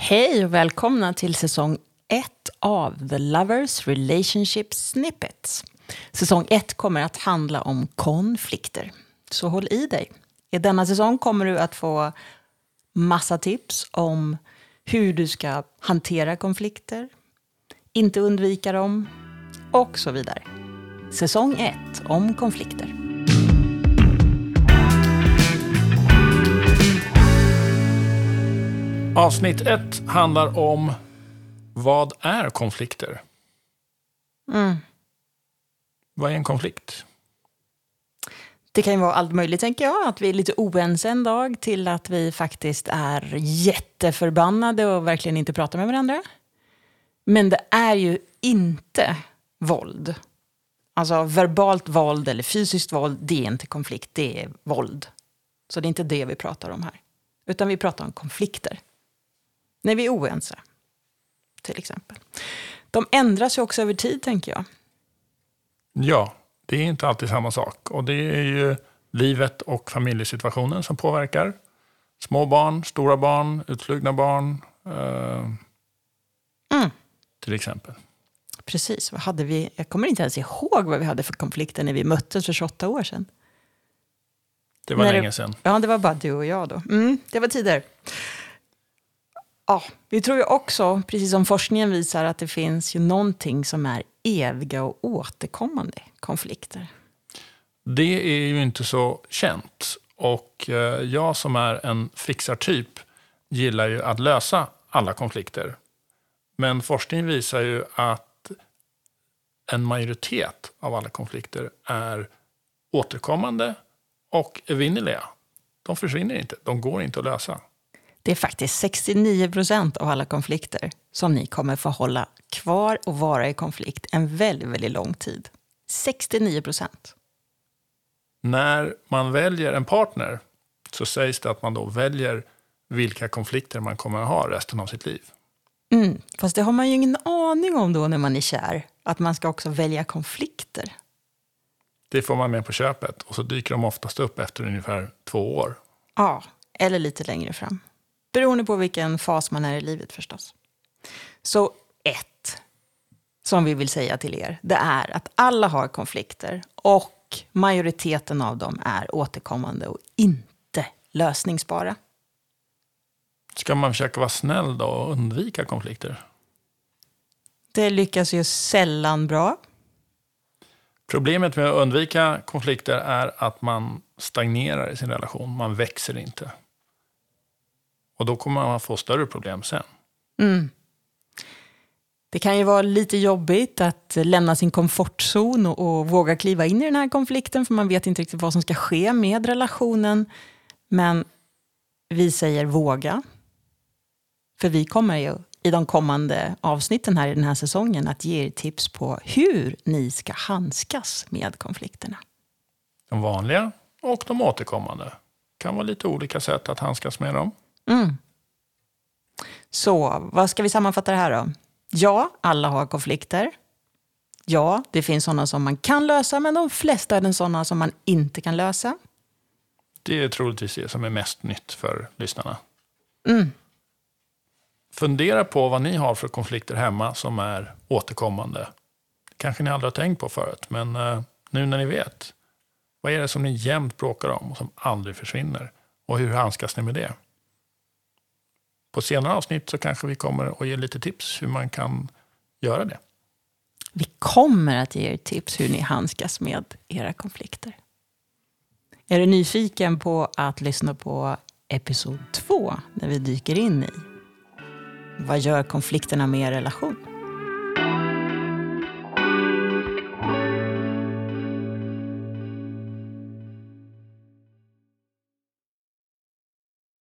Hej och välkomna till säsong 1 av The Lovers Relationship Snippets. Säsong 1 kommer att handla om konflikter. Så håll i dig. I denna säsong kommer du att få massa tips om hur du ska hantera konflikter, inte undvika dem och så vidare. Säsong 1 om konflikter. Avsnitt 1 handlar om vad är konflikter? Mm. Vad är en konflikt? Det kan ju vara allt möjligt, tänker jag. Att vi är lite oense en dag till att vi faktiskt är jätteförbannade och verkligen inte pratar med varandra. Men det är ju inte våld. Alltså verbalt våld eller fysiskt våld, det är inte konflikt, det är våld. Så det är inte det vi pratar om här. Utan vi pratar om konflikter. När vi är oense, till exempel. De ändras ju också över tid, tänker jag. Ja, det är inte alltid samma sak. Och det är ju livet och familjesituationen som påverkar. Små barn, stora barn, utflugna barn. Eh, Mm. Till exempel. Precis, vad hade vi? Jag kommer inte ens ihåg vad vi hade för konflikter när vi möttes för 28 år sedan. Det var När det- länge sedan. Ja, det var bara du och jag då. Mm, det var tider. Ja, vi tror ju också, precis som forskningen visar, att det finns ju någonting som är eviga och återkommande konflikter. Det är ju inte så känt. Och eh, jag som är en fixartyp gillar ju att lösa alla konflikter. Men forskning visar ju att en majoritet av alla konflikter är återkommande och evinnerliga. De försvinner inte, de går inte att lösa. Det är faktiskt 69 procent av alla konflikter som ni kommer få hålla kvar och vara i konflikt en väldigt, väldigt lång tid. 69 procent. När man väljer en partner så sägs det att man då väljer vilka konflikter man kommer att ha resten av sitt liv. Mm, fast det har man ju ingen aning om då när man är kär. Att man ska också välja konflikter. Det får man med på köpet och så dyker de oftast upp efter ungefär två år. Ja, eller lite längre fram. Beroende på vilken fas man är i livet förstås. Så ett, som vi vill säga till er, det är att alla har konflikter och majoriteten av dem är återkommande och inte lösningsbara. Ska man försöka vara snäll då och undvika konflikter? Det lyckas ju sällan bra. Problemet med att undvika konflikter är att man stagnerar i sin relation. Man växer inte. Och då kommer man få större problem sen. Mm. Det kan ju vara lite jobbigt att lämna sin komfortzon och, och våga kliva in i den här konflikten för man vet inte riktigt vad som ska ske med relationen. Men vi säger våga. För vi kommer ju i de kommande avsnitten här i den här säsongen att ge er tips på hur ni ska handskas med konflikterna. De vanliga och de återkommande. kan vara lite olika sätt att handskas med dem. Mm. Så vad ska vi sammanfatta det här då? Ja, alla har konflikter. Ja, det finns sådana som man kan lösa, men de flesta är den sådana som man inte kan lösa. Det är troligtvis det som är mest nytt för lyssnarna. Mm. Fundera på vad ni har för konflikter hemma som är återkommande. kanske ni aldrig har tänkt på förut, men eh, nu när ni vet. Vad är det som ni jämt bråkar om och som aldrig försvinner? Och hur handskas ni med det? På senare avsnitt så kanske vi kommer att ge lite tips hur man kan göra det. Vi kommer att ge er tips hur ni handskas med era konflikter. Är du nyfiken på att lyssna på episod två när vi dyker in i vad gör konflikterna med er relation?